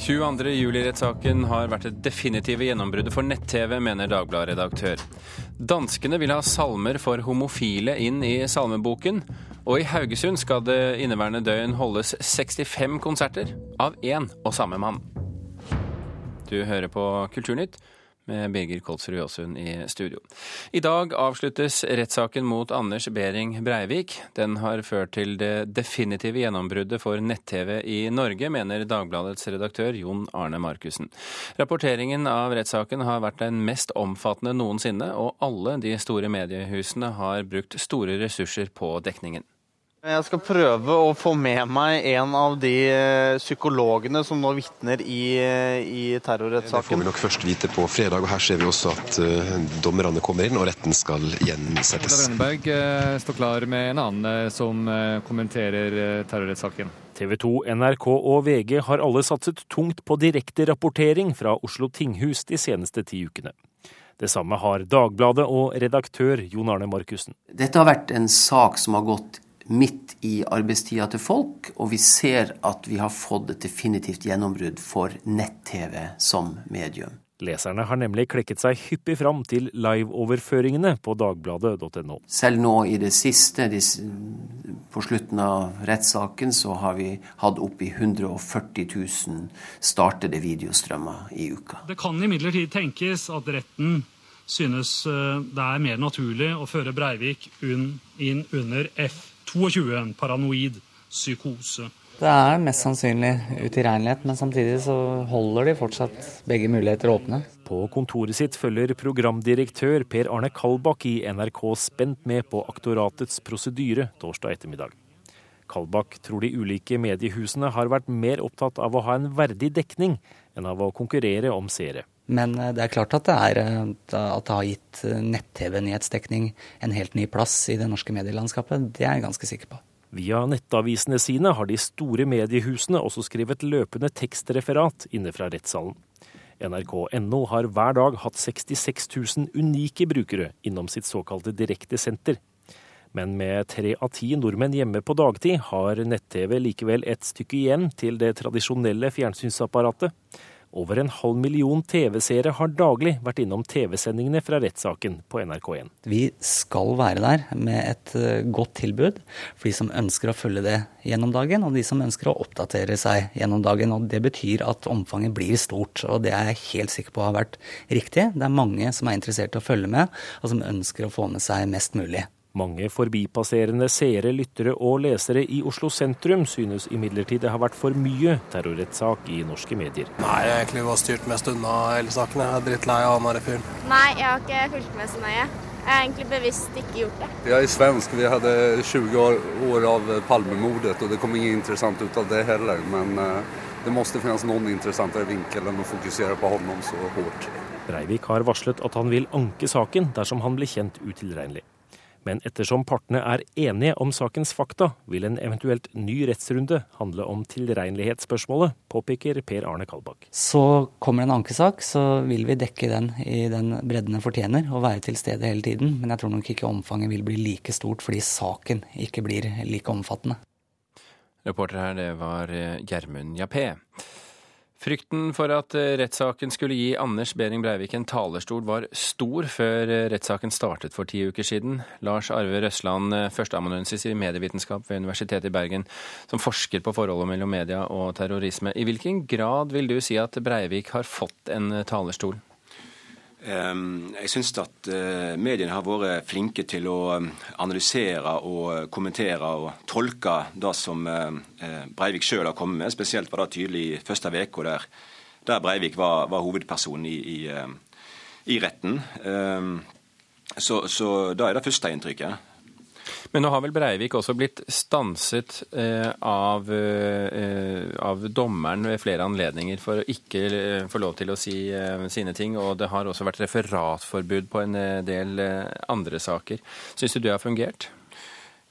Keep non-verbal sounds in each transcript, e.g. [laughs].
22.07-rettssaken har vært det definitive gjennombruddet for nett-TV, mener Dagbladet-redaktør. Danskene vil ha salmer for homofile inn i salmeboken. Og i Haugesund skal det inneværende døgn holdes 65 konserter av én og samme mann. Du hører på Kulturnytt med Birger Kolsrud Jåsund i studio. I dag avsluttes rettssaken mot Anders Behring Breivik. Den har ført til det definitive gjennombruddet for nett-TV i Norge, mener Dagbladets redaktør Jon Arne Markussen. Rapporteringen av rettssaken har vært den mest omfattende noensinne, og alle de store mediehusene har brukt store ressurser på dekningen. Jeg skal prøve å få med meg en av de eh, psykologene som nå vitner i, eh, i terrorrettssaken. Det får vi nok først vite på fredag, og her ser vi også at uh, dommerne kommer inn og retten skal gjensettes. Ola Brenneberg uh, står klar med en annen uh, som kommenterer terrorrettssaken. TV 2, NRK og VG har alle satset tungt på direkterapportering fra Oslo tinghus de seneste ti ukene. Det samme har Dagbladet og redaktør Jon Arne Markussen. Dette har vært en sak som har gått midt i arbeidstida til folk, og vi ser at vi har fått et definitivt gjennombrudd for nett-TV som medium. Leserne har nemlig klekket seg hyppig fram til liveoverføringene på dagbladet.no. Selv nå i det siste, på slutten av rettssaken, så har vi hatt oppi 140 000 startede videostrømmer i uka. Det kan imidlertid tenkes at retten synes eh, det er mer naturlig å føre Breivik inn under F 22, en paranoid psykose. Det er mest sannsynlig utilregnelighet, men samtidig så holder de fortsatt begge muligheter åpne. På kontoret sitt følger programdirektør Per Arne Kalbakk i NRK spent med på aktoratets prosedyre torsdag ettermiddag. Kalbakk tror de ulike mediehusene har vært mer opptatt av å ha en verdig dekning enn av å konkurrere om seere. Men eh, det er klart at det, er, eh, at det har gitt eh, nett-TV-nyhetsdekning en helt ny plass i det norske medielandskapet. Det er jeg ganske sikker på. Via nettavisene sine har de store mediehusene også skrevet løpende tekstreferat inne fra rettssalen. NRK.no har hver dag hatt 66 000 unike brukere innom sitt såkalte direktesenter. Men med tre av ti nordmenn hjemme på dagtid har nett-TV likevel et stykke igjen til det tradisjonelle fjernsynsapparatet. Over en halv million TV-seere har daglig vært innom TV-sendingene fra rettssaken på NRK1. Vi skal være der med et eh, godt tilbud for de som ønsker å følge det gjennom dagen, og de som ønsker å oppdatere seg gjennom dagen. Og Det betyr at omfanget blir stort, og det er jeg helt sikker på har vært riktig. Det er mange som er interessert i å følge med, og som ønsker å få med seg mest mulig. Mange forbipasserende seere, lyttere og lesere i Oslo sentrum synes imidlertid det har vært for mye terrorrettssak i norske medier. Nei, jeg har egentlig bare styrt mest unna hele saken. Jeg er drittlei av han fyren. Nei, jeg har ikke fulgt med så nøye. Jeg har egentlig bevisst ikke gjort det. Jeg er svensk. Vi hadde 20 år av Palmemordet, og det kom ingen interessant ut av det heller. Men eh, det må finnes noen interessantere vinkel enn å fokusere på ham så hardt. Breivik har varslet at han vil anke saken dersom han blir kjent utilregnelig. Men ettersom partene er enige om sakens fakta, vil en eventuelt ny rettsrunde handle om tilregnelighetsspørsmålet, påpeker Per Arne Kalbakk. Så kommer det en ankesak, så vil vi dekke den i den bredden den fortjener, og være til stede hele tiden. Men jeg tror nok ikke omfanget vil bli like stort fordi saken ikke blir like omfattende. Reporter her, det var Gjermund Jappé. Frykten for at eh, rettssaken skulle gi Anders Behring Breivik en talerstol var stor før eh, rettssaken startet for ti uker siden. Lars Arve Røsland, eh, førsteamanuensis i medievitenskap ved Universitetet i Bergen, som forsker på forholdet mellom media og terrorisme. I hvilken grad vil du si at Breivik har fått en talerstol? Ehm, jeg syns at eh, mediene har vært flinke til å um, analysere og kommentere og tolke det som eh, eh, Breivik sjøl har kommet med. Spesielt var det tydelig i første uke, der, der, Breivik var, var hovedperson i, i, i retten. Ehm, så, så det er det første inntrykket. Men nå har vel Breivik også blitt stanset eh, av, eh, av, dommeren ved flere anledninger for å ikke eh, få lov til å si sine ting. Og det har også vært referatforbud på en del andre saker. Syns du det har fungert?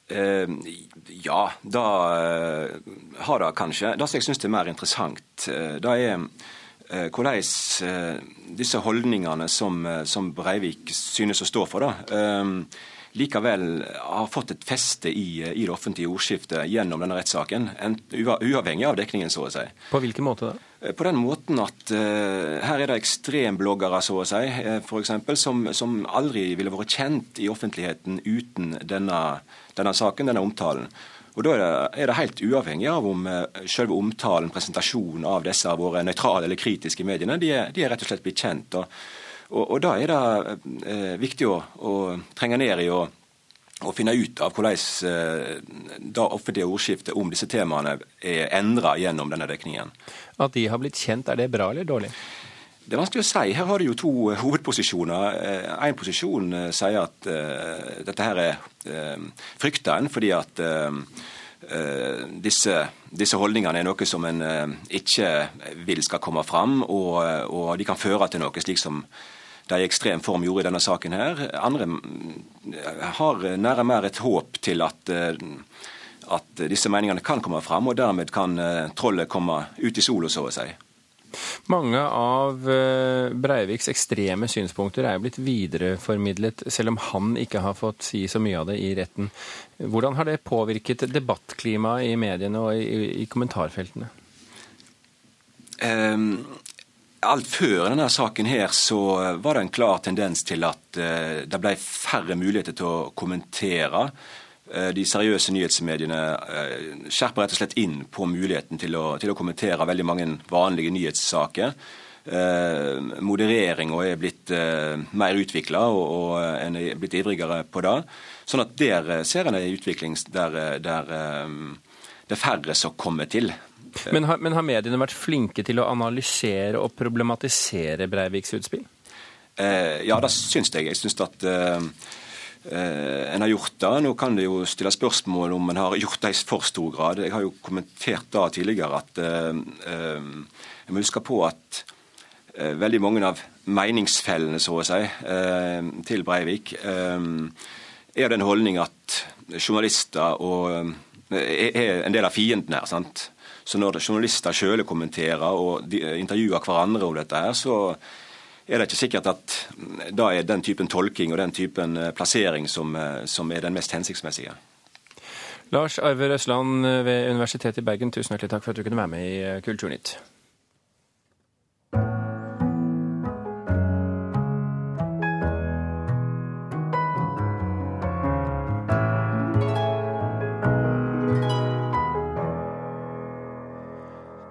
ja, da har det kanskje. Det som jeg syns er mer interessant, det er hvordan disse holdningene som, som, Breivik synes å stå for, da, likevel har fått et feste i, i det offentlige ordskiftet gjennom denne rettssaken, uavhengig av dekningen, så å si. På hvilken måte da? Eh, på den måten at uh, her er det ekstrembloggere, så å si, for eksempel, som, som, aldri ville vært kjent i offentligheten uten denne, denne saken, denne omtalen. Og Da er det, er det helt uavhengig av om selve omtalen, presentasjonen av disse av våre nøytrale eller kritiske mediene, de er, de er, rett og slett blitt kjent. Og, og, og Da er det eh, viktig å, å, trenge ned i og å finne ut av hvordan eh, det offentlige ordskiftet om disse temaene er endra gjennom denne dekningen. At de har blitt kjent, er det bra eller dårlig? Det er vanskelig å si. Her har du jo to eh, hovedposisjoner. Én eh, posisjon eh, sier at uh, dette her er uh, frykta en fordi at uh, disse, disse, holdningene er noe som en ikke vil skal komme fram, og, og, de kan føre til noe slik som de i ekstrem form gjorde i denne saken her. Andre mm, har nære mer et håp til at at disse meningene kan komme fram, og dermed kan eh, trollet komme ut i sola, så å si. Mange av eh, Breiviks ekstreme synspunkter er blitt videreformidlet, selv om han ikke har fått si så mye av det i retten. Hvordan har det påvirket debattklimaet i mediene og i, i kommentarfeltene? Um, alt før denne saken her så var det en klar tendens til at uh, det ble færre muligheter til å kommentere. Eh, de seriøse nyhetsmediene eh, skjerper rett og slett inn på muligheten til å, til å kommentere veldig mange vanlige nyhetssaker. Eh, modereringa er blitt eh, mer utvikla, og, og en er blitt ivrigere på det. Sånn at der ser en en utvikling der, der det er færre som kommer til. Men har, men har, mediene vært flinke til å analysere og problematisere Breiviks utspill? Eh, ja, det syns jeg. Jeg syns at eh, eh, en har gjort det. Nå kan det jo stille spørsmål om en har gjort det i for stor grad. Jeg har jo kommentert da tidligere at eh, eh, jeg må huske på at eh, veldig mange av meningsfellene, så å si, eh, til Breivik er den holdning at journalister og, er en del av fienden her. sant? Så når journalister sjøl kommenterer og intervjuer hverandre om dette, her, så er det ikke sikkert at da er den typen tolking og den typen eh, plassering som, eh, som er den mest hensiktsmessige. Lars Arve Røsland ved Universitetet i Bergen, tusen hjertelig takk for at du kunne være med i eh, Kulturnytt.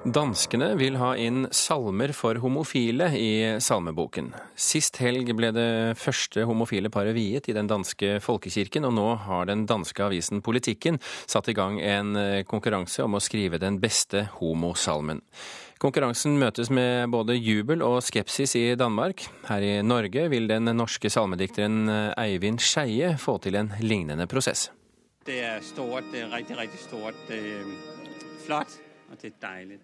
Danskene vil ha inn salmer for homofile i salmeboken. Sist helg ble det første homofile paret viet i den danske folkekirken, og nå har den danske avisen Politikken satt i gang en eh, konkurranse om å skrive den beste homosalmen. Konkurransen møtes med både jubel og skepsis i Danmark. Her i Norge vil den norske salmedikteren eh, Eivind Skeie få til en lignende prosess. Det er stort, det er riktig, riktig stort. Det er flott, og det er deilig.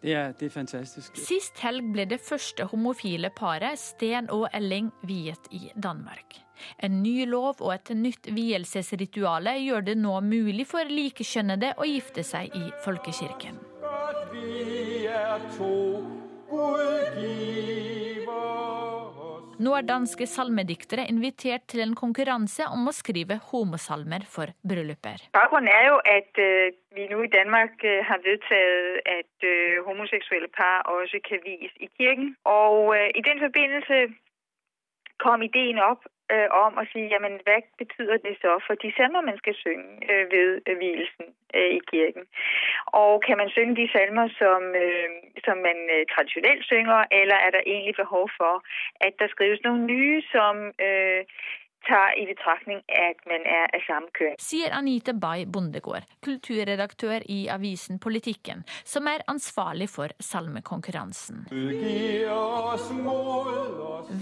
Det er, det er, fantastisk. Sist helg ble det første homofile paret, Sten og Elling, viet i Danmark. En ny lov og et nytt vielsesrituale gjør det nå mulig for likekjønnede å gifte seg i folkekirken. At Vi er to, Gud nå er danske salmediktere invitert til en konkurranse om å skrive homosalmer for brylluper. Bakgrunnen er jo at uh, vi nå i Danmark uh, har vedtatt at uh, homoseksuelle par også kan vies i kirken. Og i den forbindelse kom ideen opp øh, om at sige, jamen hvad betyder det så for de salmer, man skal synge øh, ved øh, hvilesen øh, i kirken? Og kan man synge de salmer, som, øh, som man øh, traditionelt synger, eller er der egentlig behov for, at der skrives nogle nye, som øh, tar i betraktning at man er av samme kjønn. Sier Anite Bay Bondegård, kulturredaktør i avisen Politikken, som er ansvarlig for salmekonkurransen.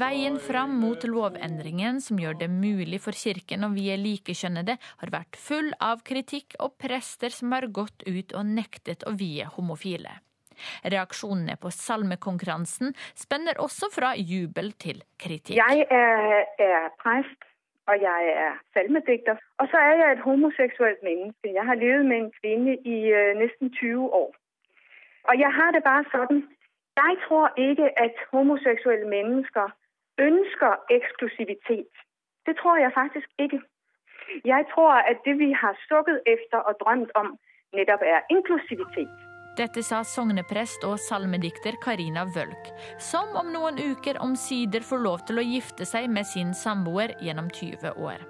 Veien fram mot lovendringen som gjør det mulig for kirken å vie likekjønnede, har vært full av kritikk og prester som har gått ut og nektet å vie homofile. Reaksjonene på salmekonkurransen spenner også fra jubel til kritikk. Jeg er, er prest og jeg er salmedigter. Og så er jeg et homoseksuelt menneske. Jeg har levet med en kvinne i øh, nesten 20 år. Og jeg har det bare sånn Jeg tror ikke at homoseksuelle mennesker ønsker eksklusivitet. Det tror jeg faktisk ikke. Jeg tror at det vi har sukket efter og drømt om, nettopp er inklusivitet. Dette sa sogneprest og salmedikter Karina Wølk, som om noen uker omsider får lov til å gifte seg med sin samboer gjennom 20 år.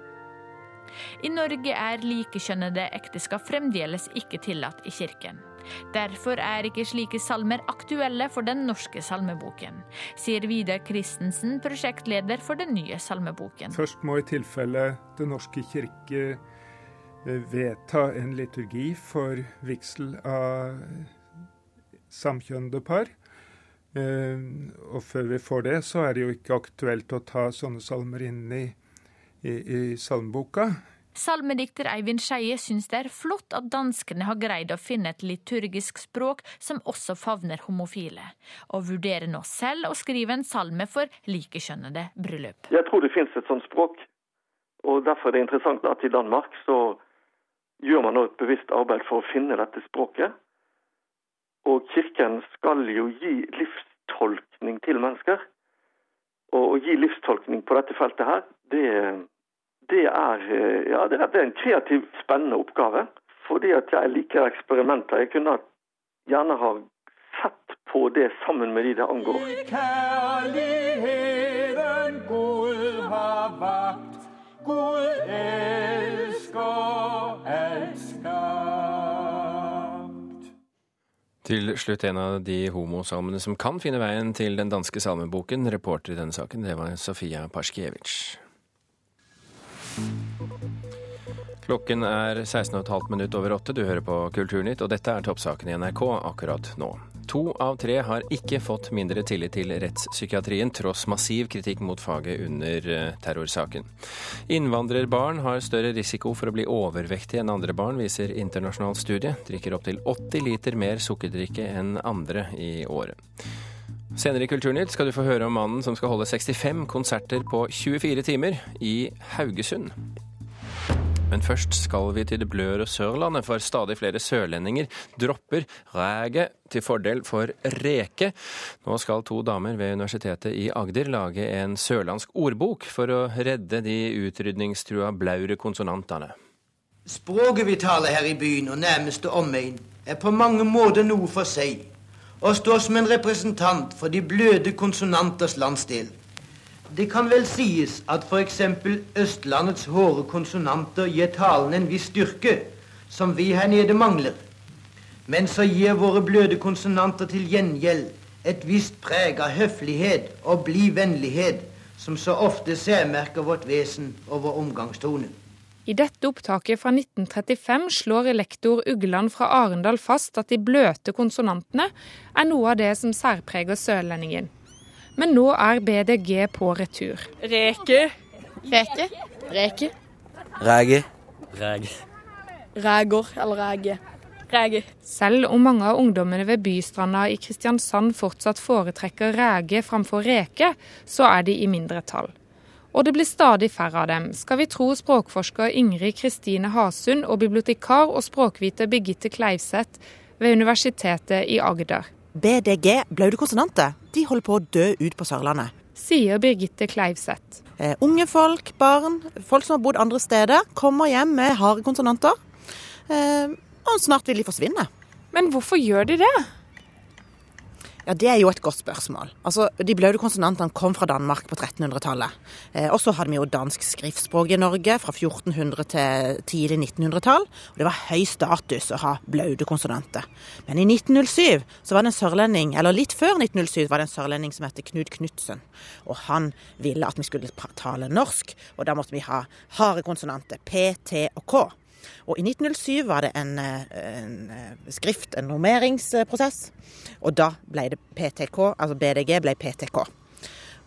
I Norge er likekjønnede ekteskap fremdeles ikke tillatt i kirken. Derfor er ikke slike salmer aktuelle for den norske salmeboken, sier Vidar Christensen, prosjektleder for den nye salmeboken. Først må i tilfelle Den norske kirke eh, vedta en liturgi for vigsel av samkjønnede par. Eh, og før vi får det, så er det jo ikke aktuelt å ta sånne salmer inn i, i, i salmeboka. Salmedikter Eivind Skeie syns det er flott at danskene har greid å finne et liturgisk språk som også favner homofile, og vurderer nå selv å skrive en salme for likekjønnede bryllup. Jeg tror det finnes et sånt språk, og derfor er det interessant at i Danmark så gjør man nå et bevisst arbeid for å finne dette språket. Og kirken skal jo gi livstolkning til mennesker. Og å gi livstolkning på dette feltet her, det det er, ja, det er en kreativ, spennende oppgave. Fordi at jeg liker eksperimenter. Jeg kunne gjerne ha sett på det sammen med de det angår. I Kjærligheten Gud har vakt, Gud elsker Til slutt en av de homosalmene som kan finne veien til den danske salmeboken. Reporter i denne saken, det var Sofia Paskiewicz. Klokken er 16,5 minutt over åtte. Du hører på Kulturnytt, og dette er toppsaken i NRK akkurat nå. To av tre har ikke fått mindre tillit til rettspsykiatrien, tross massiv kritikk mot faget under eh, terrorsaken. Innvandrerbarn har større risiko for å bli overvektige enn andre barn, viser internasjonal studie. Drikker opptil 80 liter mer sukkerdrikke enn andre i året. Senere i Kulturnytt skal du få høre om mannen som skal holde 65 konserter på 24 timer i Haugesund. Men først skal vi til det blør og Sørlandet, for stadig flere sørlendinger dropper ræget til fordel for reke. Nå skal to damer ved Universitetet i Agder lage en sørlandsk ordbok for å redde de utrydningstrua blaure konsonantene. Språket vi taler her i byen og nærmeste omegn, er på mange måter noe for seg, og står som en representant for de bløde konsonanters landsdel. Det kan vel sies at f.eks. Østlandets hårde konsonanter gir talen en viss styrke, som vi her nede mangler. Men så gir våre bløde konsonanter til gjengjeld et visst preg av høflighet og blid vennlighet, som så ofte særmerker vårt vesen og vår omgangstone. I dette opptaket fra 1935 slår lektor Ugland fra Arendal fast at de bløte konsonantene er noe av det som særpreger sørlendingen. Men nå er BDG på retur. Reke. Reke. Reke. Ræge. Ræge. Ræger eller ræge. Ræge. Selv om mange av ungdommene ved Bystranda i Kristiansand fortsatt foretrekker ræge framfor reke, så er de i mindretall. Og det blir stadig færre av dem, skal vi tro språkforsker Ingrid Kristine Hasund og bibliotekar og språkviter Birgitte Kleivseth ved Universitetet i Agder. BDG, blaude konsonanter, de holder på å dø ut på Sørlandet. Sier Birgitte Kleivseth. Eh, unge folk, barn, folk som har bodd andre steder, kommer hjem med harde konsonanter. Eh, og snart vil de forsvinne. Men hvorfor gjør de det? Ja, Det er jo et godt spørsmål. Altså, De blaute konsonantene kom fra Danmark på 1300-tallet. Eh, og så hadde vi jo dansk skriftspråk i Norge fra 1400 til tidlig 1900-tall. Og det var høy status å ha blaute konsonanter. Men i 1907 så var det en sørlending, eller litt før 1907 var det en sørlending som het Knut Knutsen. Og han ville at vi skulle tale norsk, og da måtte vi ha harde konsonanter. P, T og K. Og i 1907 var det en, en skrift, en normeringsprosess, og da ble det PTK, altså BDG ble PTK.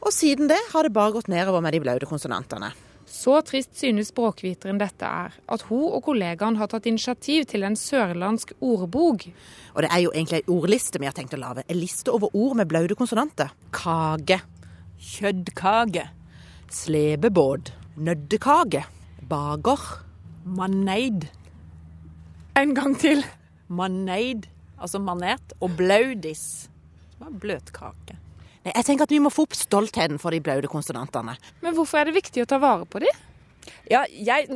Og siden det har det bare gått nedover med de blaute konsonantene. Så trist synes språkviteren dette er, at hun og kollegaen har tatt initiativ til en sørlandsk ordbok. Og det er jo egentlig ei ordliste vi har tenkt å lage. En liste over ord med blaute konsonanter. Kage. Kjøttkake. Slepebåt. Nøddekake. Baker. Maneid. En gang til. Maneid, altså manet, og blaudis. Bløtkake. Nei, jeg tenker at vi må få opp stoltheten for de blaude konsonantene. Men hvorfor er det viktig å ta vare på de? Ja, jeg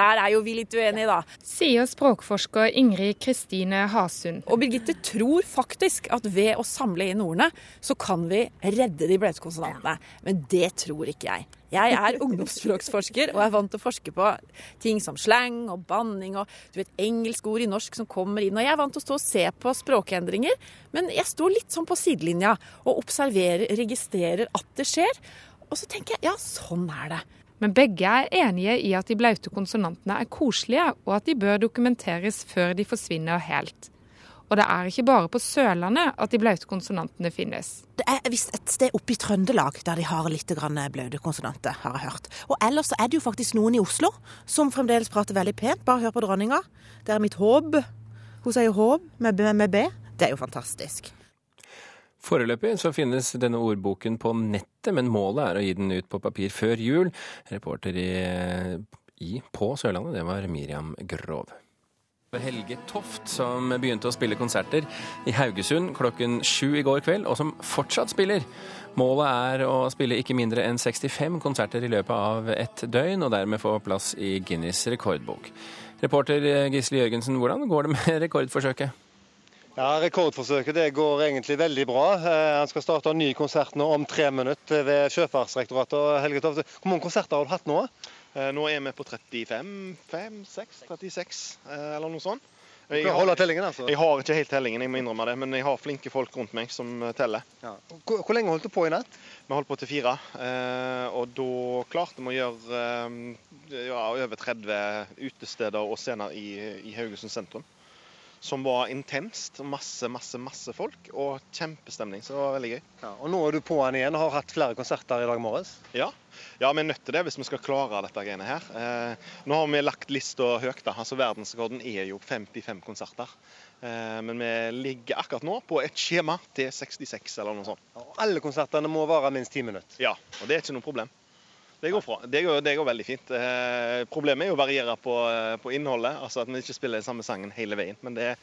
Der er jo vi litt uenige, da. Sier språkforsker Ingrid Kristine Hasund. Og Birgitte tror faktisk at ved å samle inn ordene, så kan vi redde de blaute konsonantene. Men det tror ikke jeg. Jeg er ungdomsspråksforsker og er vant til å forske på ting som slang og banning og du vet, engelske ord i norsk som kommer inn. Og jeg er vant til å stå og se på språkendringer, men jeg står litt sånn på sidelinja og observerer, registrerer at det skjer. Og så tenker jeg ja, sånn er det. Men begge er enige i at de blaute konsonantene er koselige, og at de bør dokumenteres før de forsvinner helt. Og det er ikke bare på Sørlandet at de blaute konsonantene finnes. Det er visst et sted oppe i Trøndelag der de har litt blaute konsonanter, har jeg hørt. Og ellers er det jo faktisk noen i Oslo som fremdeles prater veldig pent. Bare hør på dronninga. Det er mitt håp. Hun sier håp med med, Med B. Det er jo fantastisk. Foreløpig så finnes denne ordboken på nettet, men målet er å gi den ut på papir før jul. Reporter i, i på Sørlandet, det var Miriam Grov. Helge Toft, som begynte å spille konserter i Haugesund klokken sju i går kveld, og som fortsatt spiller. Målet er å spille ikke mindre enn 65 konserter i løpet av ett døgn, og dermed få plass i Guinness rekordbok. Reporter Gisle Jørgensen, hvordan går det med rekordforsøket? Ja, Rekordforsøket det går egentlig veldig bra. Eh, han skal starte en ny konsert nå om tre minutter ved Sjøfartsdirektoratet. Helge Tofte, hvor mange konserter har du hatt nå? Eh, nå er vi på 35, 5, 6, 36 eller noe sånt. Jeg har, altså. jeg har ikke helt tellingen, jeg må innrømme det, men jeg har flinke folk rundt meg som teller. Ja. Hvor, hvor, lenge holdt du på i natt? Vi holdt på til fire. Eh, og da klarte vi å gjøre ja, over 30 utesteder og scener i, i Haugesund sentrum som var intenst. Masse, masse, masse folk og kjempestemning. Så det var veldig gøy. Ja, og nå er du på'n igjen og har hatt flere konserter i dag morges? Ja. ja, vi er nødt til det hvis vi skal klare dette greiene her. Eh, nå har vi lagt lista høyt. da. Altså Verdensrekorden er jo 55 konserter. Eh, men vi ligger akkurat nå på et skjema til 66 eller noe sånt. Og alle konsertene må vare minst ti minutter? Ja, og det er ikke noe problem. Det går. Det går, det går veldig fint. Eh, problemet er jo å variere på, eh, på, innholdet. altså At vi ikke spiller den samme sangen hele veien. Men det,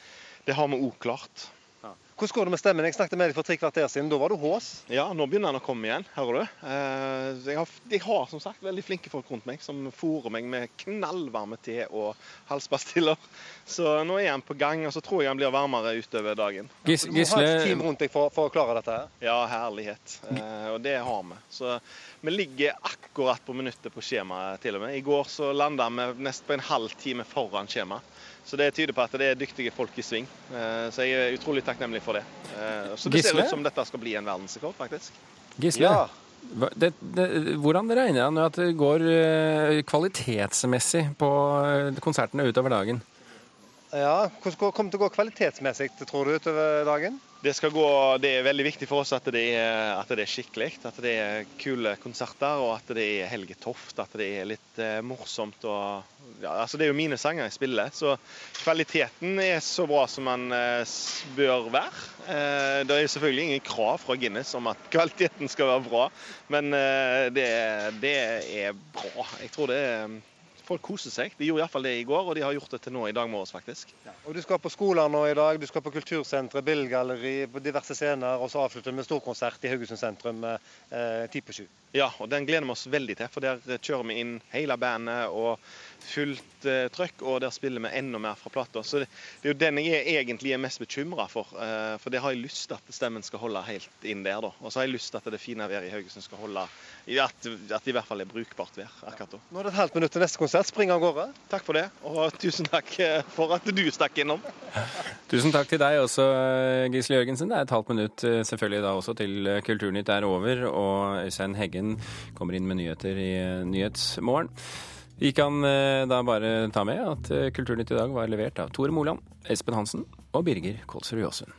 det har vi òg klart. Ja. Hvordan går det med stemmen? Jeg snakket med deg for tre kvarter siden. Da var du hås? Ja, nå begynner den å komme igjen. Hører du? Eh, jeg, har, jeg, har, som sagt veldig flinke folk rundt meg som fôrer meg med knallvarme te og halspastiller. Så nå er han på gang, og så tror jeg han blir varmere utover dagen. Gis, du må ha et team rundt deg for, for, å klare dette her? Ja, herlighet. Og det har vi. Så vi ligger akkurat på minuttet på skjemaet til og med. I går så landa vi nesten på en halv time foran skjemaet. Så det tyder på at det er dyktige folk i sving. Eh, så jeg er utrolig takknemlig for det. Eh, så det ser ut som dette skal bli en verdensrekord, faktisk. Gisle, ja. det, det, hvordan regner han med at det går eh, kvalitetsmessig på konsertene utover dagen? Ja, Hvordan kommer det til å gå kvalitetsmessig, tror du, utover dagen? Det, gå, det, er veldig viktig for oss at det er, at det er skikkelig. At det er kule konserter, og at det er Helge Toft. At det er litt eh, morsomt. Og, ja, altså det er jo mine sanger jeg spiller, så kvaliteten er så bra som man eh, bør være. Eh, det er selvfølgelig ingen krav fra Guinness om at [laughs] kvaliteten skal være bra, men det, det, er bra. Jeg tror det er folk koser seg. De gjorde iallfall det i går, og de har gjort det til nå i dag morges, faktisk. Ja. Og Du skal på skoler nå i dag, du skal på Kultursenteret, Billgalleri, på diverse scener, og så avslutter vi med storkonsert i Haugesund sentrum eh, ti på sju. Ja, og den gleder vi oss veldig til, for der kjører vi inn hele bandet og fullt uh, trøkk, og der spiller vi enda mer fra plata. Så det, det, er jo den jeg er, egentlig er mest bekymra for. Uh, for det har jeg lyst til at stemmen skal holde helt inn der. da. Og så har jeg lyst til at det fine været i Haugesund skal holde at, at det i hvert fall er brukbart vær akkurat da. Nå er det et halvt minutt til neste konsert. Spring av gårde. Takk for det, og tusen takk eh, for at du stakk innom. [laughs] Tusen takk til deg også, Gisle Jørgensen. Det er et halvt minutt selvfølgelig da også til Kulturnytt er over, og Øystein Heggen kommer inn med nyheter i Nyhetsmorgen. Vi kan eh, da bare ta med at eh, Kulturnytt i dag var levert av Tore Moland, Espen Hansen og Birger Kolsrud Jåsund.